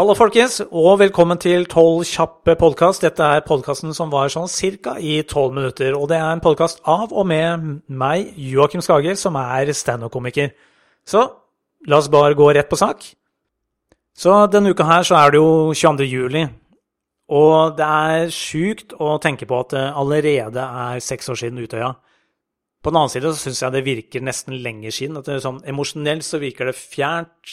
Hallo, folkens, og velkommen til Tolv kjappe podkast. Dette er podkasten som var sånn cirka i tolv minutter. Og det er en podkast av og med meg, Joakim Skager, som er standup-komiker. Så la oss bare gå rett på sak. Så denne uka her så er det jo 22. juli. Og det er sjukt å tenke på at det allerede er seks år siden Utøya. På den annen side så syns jeg det virker nesten lenger siden. at det er sånn, Emosjonelt så virker det fjernt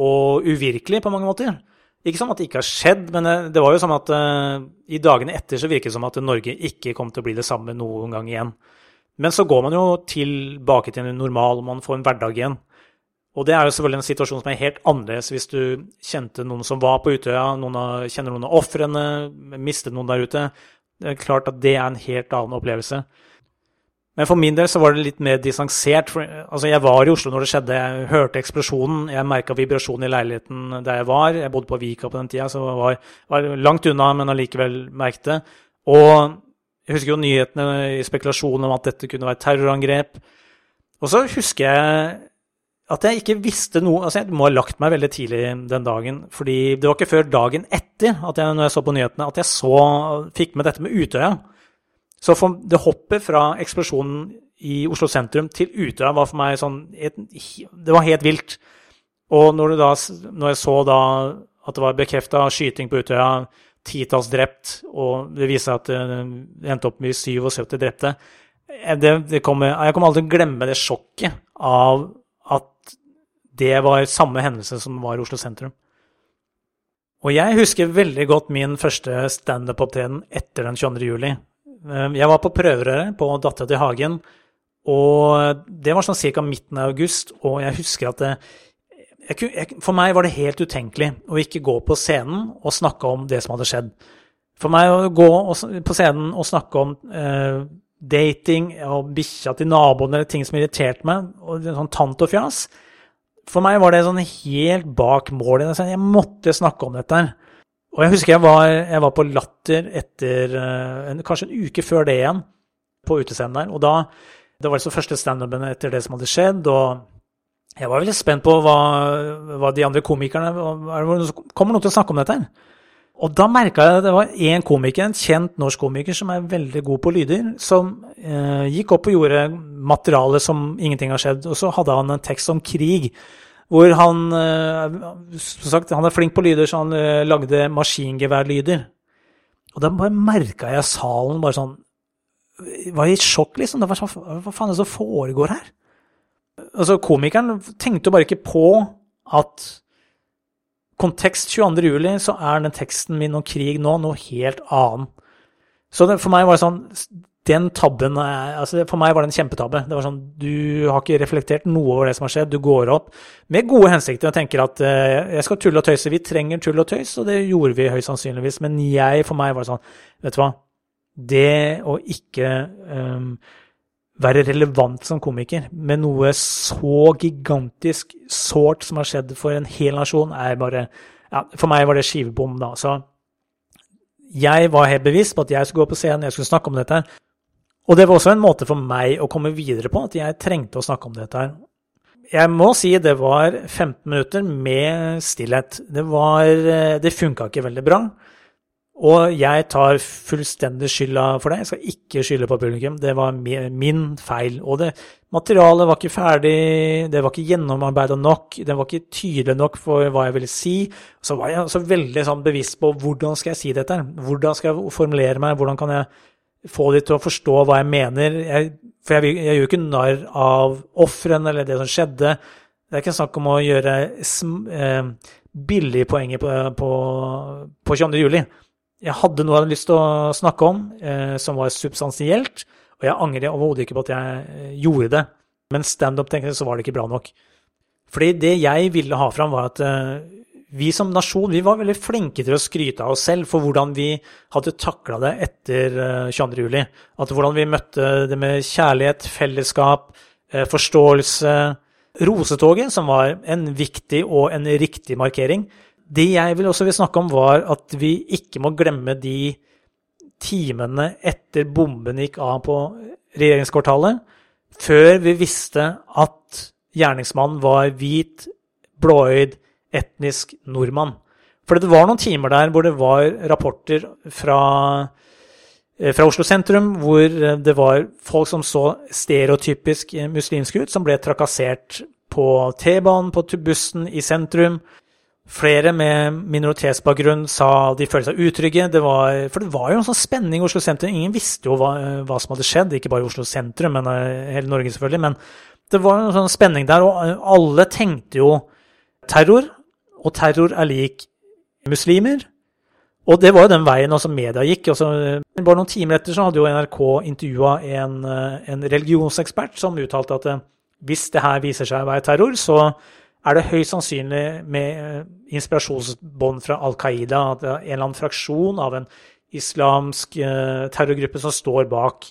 og uvirkelig på mange måter. Ikke som at det ikke har skjedd, men eh, det var jo som at uh, i dagene etter så virket det som at Norge ikke kom til å bli det samme noen gang igjen. Men så går man jo tilbake til en normal, og man får en hverdag igjen. Og det er jo selvfølgelig en situasjon som er helt annerledes hvis du kjente noen som var på Utøya, noen av, kjenner noen av ofrene, mistet noen der ute. Det er klart at det er en helt annen opplevelse. Men for min del så var det litt mer distansert. Altså, jeg var i Oslo når det skjedde, jeg hørte eksplosjonen. Jeg merka vibrasjonen i leiligheten der jeg var. Jeg bodde på Vika på den tida, så jeg var, var langt unna, men allikevel merket det. Og jeg husker jo nyhetene i spekulasjonen om at dette kunne være terrorangrep. Og så husker jeg at jeg ikke visste noe altså Jeg må ha lagt meg veldig tidlig den dagen. fordi det var ikke før dagen etter, at jeg, når jeg så på nyhetene, at jeg så, fikk med dette med Utøya. Så for, det hoppet fra eksplosjonen i Oslo sentrum til Utøya var for meg sånn et, Det var helt vilt. Og når, da, når jeg så da at det var bekrefta skyting på Utøya, titalls drept, og det viser seg at det endte opp med 77 drepte eh, det, det kommer, Jeg kommer aldri til å glemme det sjokket av at det var samme hendelse som var i Oslo sentrum. Og jeg husker veldig godt min første standup-opptreden etter den 22. juli. Ehm, jeg var på prøverøret på Dattera til Hagen, og det var sånn ca. midten av august, og jeg husker at det, jeg, jeg, For meg var det helt utenkelig å ikke gå på scenen og snakke om det som hadde skjedd. For meg å gå på scenen og snakke om eh, dating og bikkja til naboen eller ting som irriterte meg, og sånn tant og fjas For meg var det sånn helt bak målet. Jeg måtte snakke om dette. her. Og jeg husker jeg var, jeg var på Latter etter eh, en, kanskje en uke før det igjen, på utescenen der. Og da Det var liksom første standupen etter det som hadde skjedd. og jeg var veldig spent på hva, hva de andre komikerne Kommer noen til å snakke om dette? her? Og da merka jeg at det var én komiker, en kjent norsk komiker som er veldig god på lyder, som eh, gikk opp og gjorde materiale som ingenting har skjedd. Og så hadde han en tekst om krig. Hvor han eh, som sagt, han er flink på lyder, så han eh, lagde maskingeværlyder. Og da bare merka jeg salen bare sånn Var i sjokk, liksom. Det var sånn, Hva faen er det som foregår her? Altså, komikeren tenkte jo bare ikke på at kontekst 22. juli, så er den teksten min om krig nå noe helt annet. Så det, for meg var det sånn den tabben altså For meg var det en kjempetabbe. Det var sånn, Du har ikke reflektert noe over det som har skjedd. Du går opp med gode hensikter og tenker at uh, jeg skal tulle og tøyse. Vi trenger tull og tøys, og det gjorde vi høyst sannsynligvis. Men jeg, for meg var det sånn Vet du hva? Det å ikke um, være relevant som komiker med noe så gigantisk sårt som har skjedd for en hel nasjon, er bare ja, For meg var det skivebom, da. Så jeg var helt bevisst på at jeg skulle gå på scenen, jeg skulle snakke om dette. Og det var også en måte for meg å komme videre på, at jeg trengte å snakke om dette her. Jeg må si det var 15 minutter med stillhet. Det var eh, Det funka ikke veldig bra. Og jeg tar fullstendig skylda for det. Jeg skal ikke skylde på publikum. Det var min feil. Og det, materialet var ikke ferdig, det var ikke gjennomarbeida nok, det var ikke tydelig nok for hva jeg ville si. Så var jeg også veldig sånn bevisst på hvordan skal jeg si dette? Hvordan skal jeg formulere meg? Hvordan kan jeg få de til å forstå hva jeg mener. Jeg, for jeg, jeg, gjør ikke narr av ofrene eller det som skjedde. Det er ikke snakk om å gjøre eh, billige poenger på, på, på 22. juli. Jeg hadde noe jeg hadde lyst til å snakke om eh, som var substansielt, og jeg angrer overhodet ikke på at jeg eh, gjorde det. Men standup-tenkende så var det ikke bra nok. Fordi det jeg ville ha fram, var at eh, vi som nasjon vi var veldig flinke til å skryte av oss selv for hvordan vi hadde takla det etter 22.07. Eh, At hvordan vi møtte det med kjærlighet, fellesskap, eh, forståelse. Rosetoget, som var en viktig og en riktig markering. Det jeg vil også vil snakke om, var at vi ikke må glemme de timene etter bomben gikk av på regjeringskvartalet, før vi visste at gjerningsmannen var hvit, blåøyd, etnisk nordmann. For det var noen timer der hvor det var rapporter fra, eh, fra Oslo sentrum hvor eh, det var folk som så stereotypisk muslimske ut, som ble trakassert på T-banen, på bussen i sentrum. Flere med minoritetsbakgrunn sa de følte seg utrygge. Det var, for det var jo en sånn spenning i Oslo sentrum. Ingen visste jo hva, hva, som hadde skjedd, ikke bare i Oslo sentrum, men hele Norge selvfølgelig. Men det var en sånn spenning der, og alle tenkte jo terror, og terror er lik muslimer. Og det var jo den veien også media gikk. Også, bare noen timer etter så hadde jo NRK intervjua en, en, religionsekspert som uttalte at eh, hvis det her viser seg å være terror, så er det høyst sannsynlig med eh, inspirasjonsbånd fra Al Qaida, at det er en eller annen fraksjon av en islamsk eh, terrorgruppe som står bak.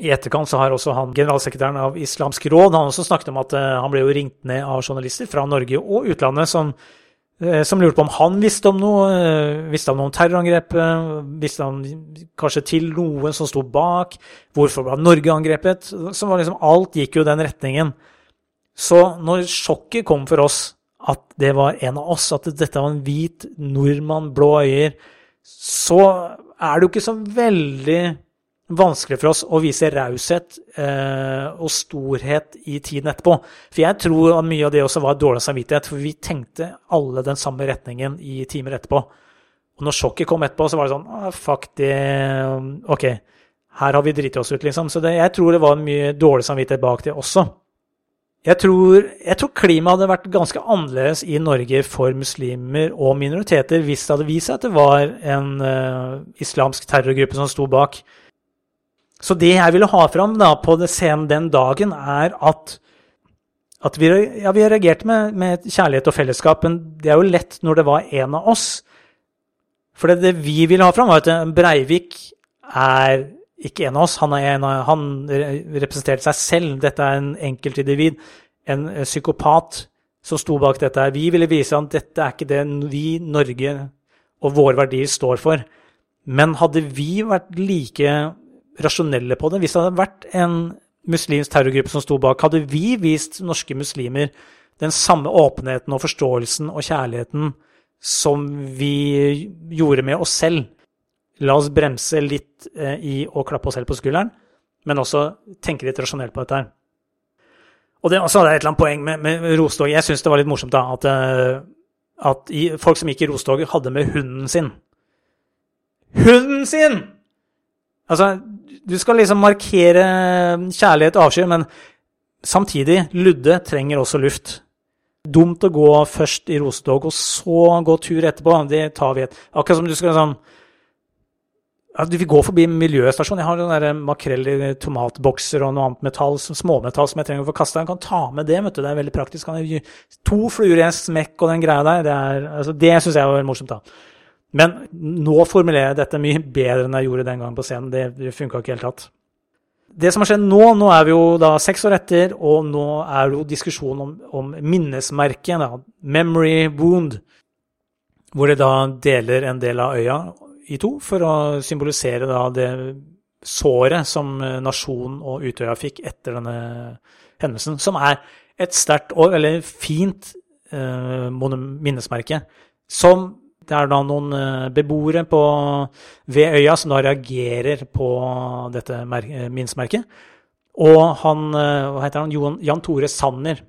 I etterkant så har også han, generalsekretæren av Islamsk råd han også snakket om at han ble jo ringt ned av journalister fra Norge og utlandet som Eh, som lurte på om han visste om noe, Visste han om terrorangrepet? visste han kanskje til noen som sto bak, hvorfor ble Norge angrepet? Så var liksom, alt gikk jo den retningen. Så når sjokket kom for oss, at det var en av oss, at dette var en hvit nordmann, blå øyer, så er det jo ikke så veldig vanskelig for oss å vise raushet eh, og storhet i tiden etterpå. For jeg tror at mye av det også var dårlig samvittighet, for vi tenkte alle den samme retningen i timer etterpå. Og når sjokket kom etterpå, så var det sånn ah, Fuck, det Ok, her har vi driti oss ut, liksom. Så det, jeg tror det var mye dårlig samvittighet bak det også. Jeg tror, jeg tror, klimaet hadde vært ganske annerledes i Norge for muslimer og minoriteter hvis det hadde vist seg at det var en uh, islamsk terrorgruppe som sto bak. Så det jeg ville ha fram da, på scenen den dagen, er at, at vi, ja, vi reagerte med, med, kjærlighet og fellesskap. Men det er jo lett når det var en av oss. For det, det vi ville ha fram, var at Breivik er ikke en av oss. Han, en av, han representerte seg selv. Dette er en enkeltindivid, en psykopat som sto bak dette. Vi ville vise ham at dette er ikke det vi, Norge og våre verdier står for. Men hadde vi vært like rasjonelle på det. Hvis det hadde vært en muslimsk terrorgruppe som sto bak, hadde vi vist norske muslimer den samme åpenheten og forståelsen og kjærligheten som vi gjorde med oss selv. La oss bremse litt eh, i å klappe oss selv på skulderen, men også tenke litt rasjonelt på dette her. Og det, så hadde jeg et eller annet poeng med, med rostog. Jeg syns det var litt morsomt da, at, eh, at folk som gikk i rostog, hadde med hunden sin. Hunden sin! Altså, du skal liksom markere kjærlighet og avsky, men samtidig, Ludde trenger også luft. Dumt å gå først i rosetog, og så gå tur etterpå. Det tar vi et Akkurat som du skal sånn ja, Du vil gå forbi miljøstasjonen. Jeg har noen makrell i tomatbokser og noe annet metall, småmetall som jeg trenger å få kasta. Jeg kan ta med det, vet du. Det er veldig praktisk. To fluer i en smekk og den greia der. Det, er, altså, det syns jeg var morsomt, da. Men nå formulerer jeg dette mye bedre enn jeg gjorde den gangen på scenen. Det, det funka ikke helt tatt. Det som har skjedd nå, nå er vi jo da seks år etter, og nå er det jo diskusjon om, om minnesmerket, da, memory wound, hvor det da deler en del av øya i to for å symbolisere da det såret som nasjonen og Utøya fikk etter denne hendelsen, som er et sterkt og veldig fint eh, minnesmerke, som det er da noen eh, beboere på, ved øya som da reagerer på dette eh, minnesmerket. Og han, eh, hva heter han, Jan Tore Sanner,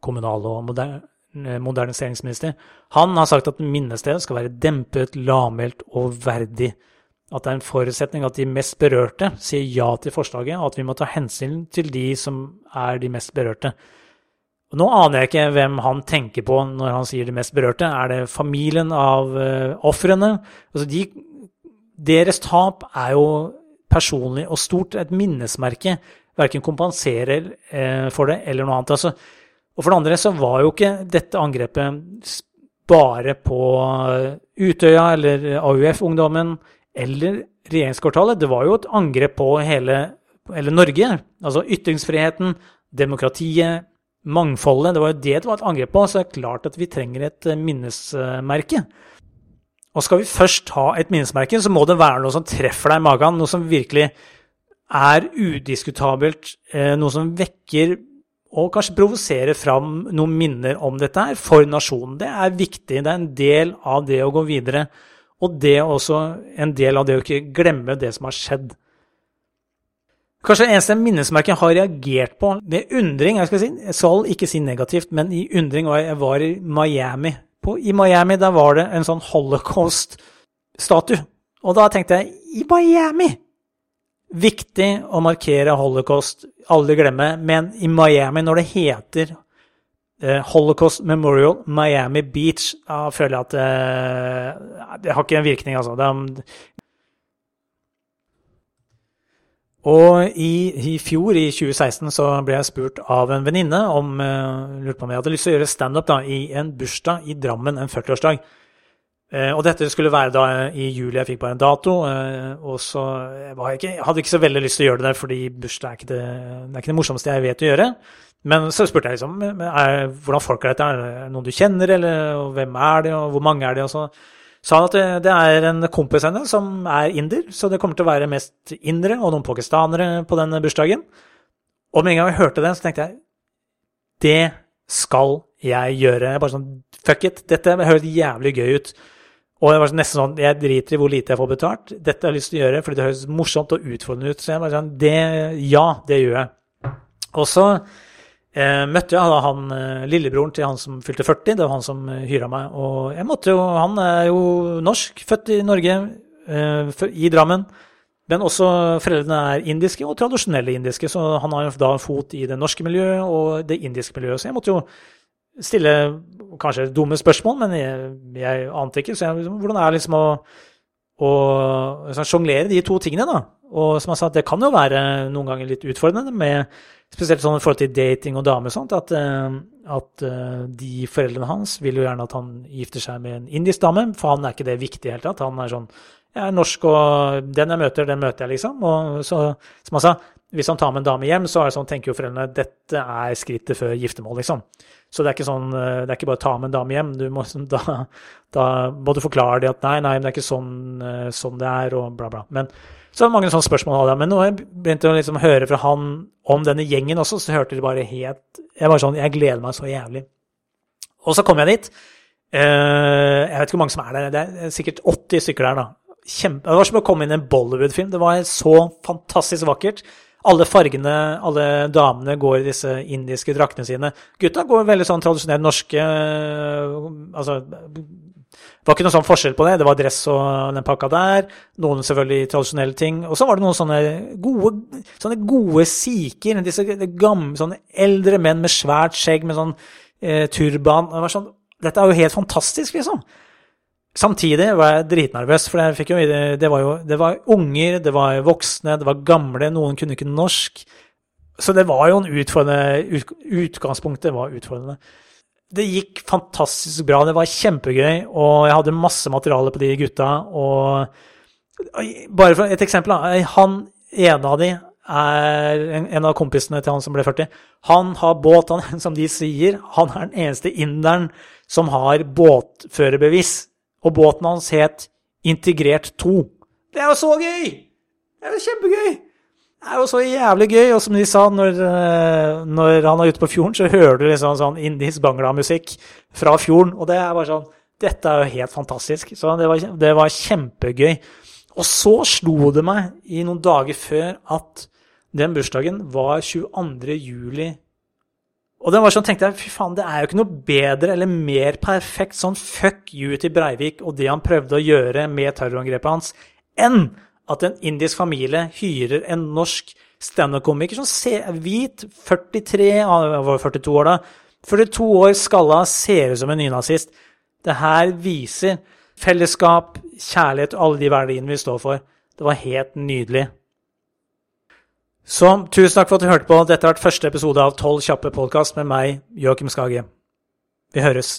kommunal- og moder moderniseringsminister, han har sagt at minnestedet skal være dempet, lavmælt og verdig. At det er en forutsetning at de mest berørte sier ja til forslaget, og at vi må ta hensyn til de som er de mest berørte. Nå aner jeg ikke hvem han tenker på når han sier de mest berørte. Er det familien av uh, ofrene? Altså de, deres tap er jo personlig og stort. Et minnesmerke verken kompenserer uh, for det eller noe annet. Altså, og for det andre så var jo ikke dette angrepet bare på eh, Utøya eller AUF-ungdommen eller regjeringskvartalet. Det var jo et angrep på hele eller Norge. Altså ytringsfriheten, demokratiet, mangfoldet. Det var jo det det var et angrep på. Så det er klart at vi trenger et eh, minnesmerke. Og skal vi først ha et minnesmerke, så må det være noe som treffer deg i magen. Noe som virkelig er udiskutabelt. Eh, noe som vekker og kanskje provoserer fram noen minner om dette her for nasjonen. Det er viktig. Det er en del av det å gå videre. Og det er også en del av det å ikke glemme det som har skjedd. Kanskje det eneste minnesmerket jeg har reagert på med undring Jeg skal, si, jeg skal ikke si negativt, men i undring var jeg var i Miami. På, I Miami der var det en sånn holocaust-statue. Og da tenkte jeg i Miami! Viktig å markere holocaust, aldri glemme, men i Miami, når det heter eh, Holocaust Memorial Miami Beach, da føler jeg at det, det har ikke en virkning, altså. Det, og i, i, fjor, i 2016, så ble jeg spurt av en venninne om uh, lurte på om jeg hadde lyst til å gjøre standup i en bursdag i Drammen, en 40-årsdag. Uh, og dette skulle være da i juli, jeg fikk bare en dato. Uh, og så jeg, ikke, jeg ikke så veldig lyst til å gjøre det der, fordi bursdag er ikke det, det, er ikke det morsomste jeg vet å gjøre. Men så spurte jeg liksom er, hvordan folk er dette, er det noen du kjenner, eller hvem er de, og hvor mange er de? Og så sa han at det, er en kompis henne som er inder, så det kommer til å være mest indere og noen pakistanere på denne bursdagen. Og med en gang jeg hørte det, så tenkte jeg det skal jeg gjøre. Jeg bare sånn fuck it, dette høres jævlig gøy ut. Og jeg var nesten sånn Jeg driter i hvor lite jeg får betalt. Dette har jeg lyst til å gjøre fordi det høres morsomt og utfordrende ut. Så jeg bare sånn det, Ja, det gjør jeg. Og så eh, møtte jeg da han eh, lillebroren til han som fylte 40. Det var han som eh, hyra meg. Og jeg måtte jo Han er jo norsk, født i Norge, eh, i Drammen. Men også foreldrene er indiske og tradisjonelle indiske, så han har da en fot i det norske miljøet og det indiske miljøet. Så jeg måtte jo stille kanskje dumme spørsmål, men jeg, jeg ante ikke. Så jeg, liksom, hvordan er det liksom å, liksom sjonglere de to tingene, da? Og som jeg sa, det kan jo være noen ganger litt utfordrende, med, spesielt sånn i forhold til dating og damer og sånt, at, eh, at, eh, de foreldrene hans vil jo gjerne at han gifter seg med en indisk dame, for han er ikke det viktig i det hele tatt. Han er sånn Jeg er norsk, og den jeg møter, den møter jeg, liksom. Og så, som han sa, hvis han tar med en dame hjem, så sånn, tenker jo foreldrene dette er skrittet før giftermål, liksom. Så det er ikke sånn, eh, det er ikke bare å ta med en dame hjem. Må, da, da må du forklare det at nei, nei, men det er ikke sånn, eh, sånn det er, og bla, bla. Men så er det mange sånne spørsmål hadde. Men når jeg begynte å liksom høre fra han om denne gjengen også, så hørte de bare helt Jeg var sånn, jeg gleder meg så jævlig. Og så kom jeg dit. Eh, jeg vet ikke hvor mange som er der. Det er sikkert 80 stykker der, da. Kjempe, det var som å komme inn i en Bollywood-film. Det var så fantastisk vakkert. Alle fargene, alle damene går i disse indiske draktene sine. Gutta går veldig sånn tradisjonelt norske øh, Altså det var ikke noe sånn forskjell på det. Det var dress og den pakka der. Noen selvfølgelig tradisjonelle ting. Og så var det noen sånne gode, sånne gode sikher. Disse gamle, sånne eldre menn med svært skjegg med sånn eh, turban. Det sånn, dette er jo helt fantastisk, liksom. Samtidig var jeg dritnervøs, for jeg fikk jo, det, var jo det var unger, det var voksne, det var gamle, noen kunne ikke norsk. Så det var jo en utfordrende Utgangspunktet var utfordrende. Det gikk fantastisk bra, det var kjempegøy, og jeg hadde masse materiale på de gutta. Og bare for et eksempel, han ene av de er en av kompisene til han som ble 40. Han har båt, han, som de sier. Han er den eneste inderen som har båtførerbevis og båten hans het Integrert 2. Det er jo så gøy! Det er jo kjempegøy! Det er jo så jævlig gøy. Og som de sa, når, eh, når han er ute på fjorden, så hører du liksom sånn indisk bangla-musikk fra fjorden. Og det er bare sånn Dette er jo helt fantastisk. Så det var, det var kjempegøy. Og så slo det meg i noen dager før at den bursdagen var 22. juli og den var sånn, tenkte jeg, fy faen, det er jo ikke noe bedre eller mer perfekt sånn fuck you til Breivik og det han prøvde å gjøre med terrorangrepet hans, enn at en indisk familie hyrer en norsk standup-komiker som ser hvit, 43, han var 42 år da, 42 år skalla, ser ut som en nynazist. Det her viser fellesskap, kjærlighet og alle de verdiene vi står for. Det var helt nydelig. Så tusen takk for at du hørte på. Dette har vært første episode av Tolv kjappe podkast med meg, Joakim Skage. Vi høres.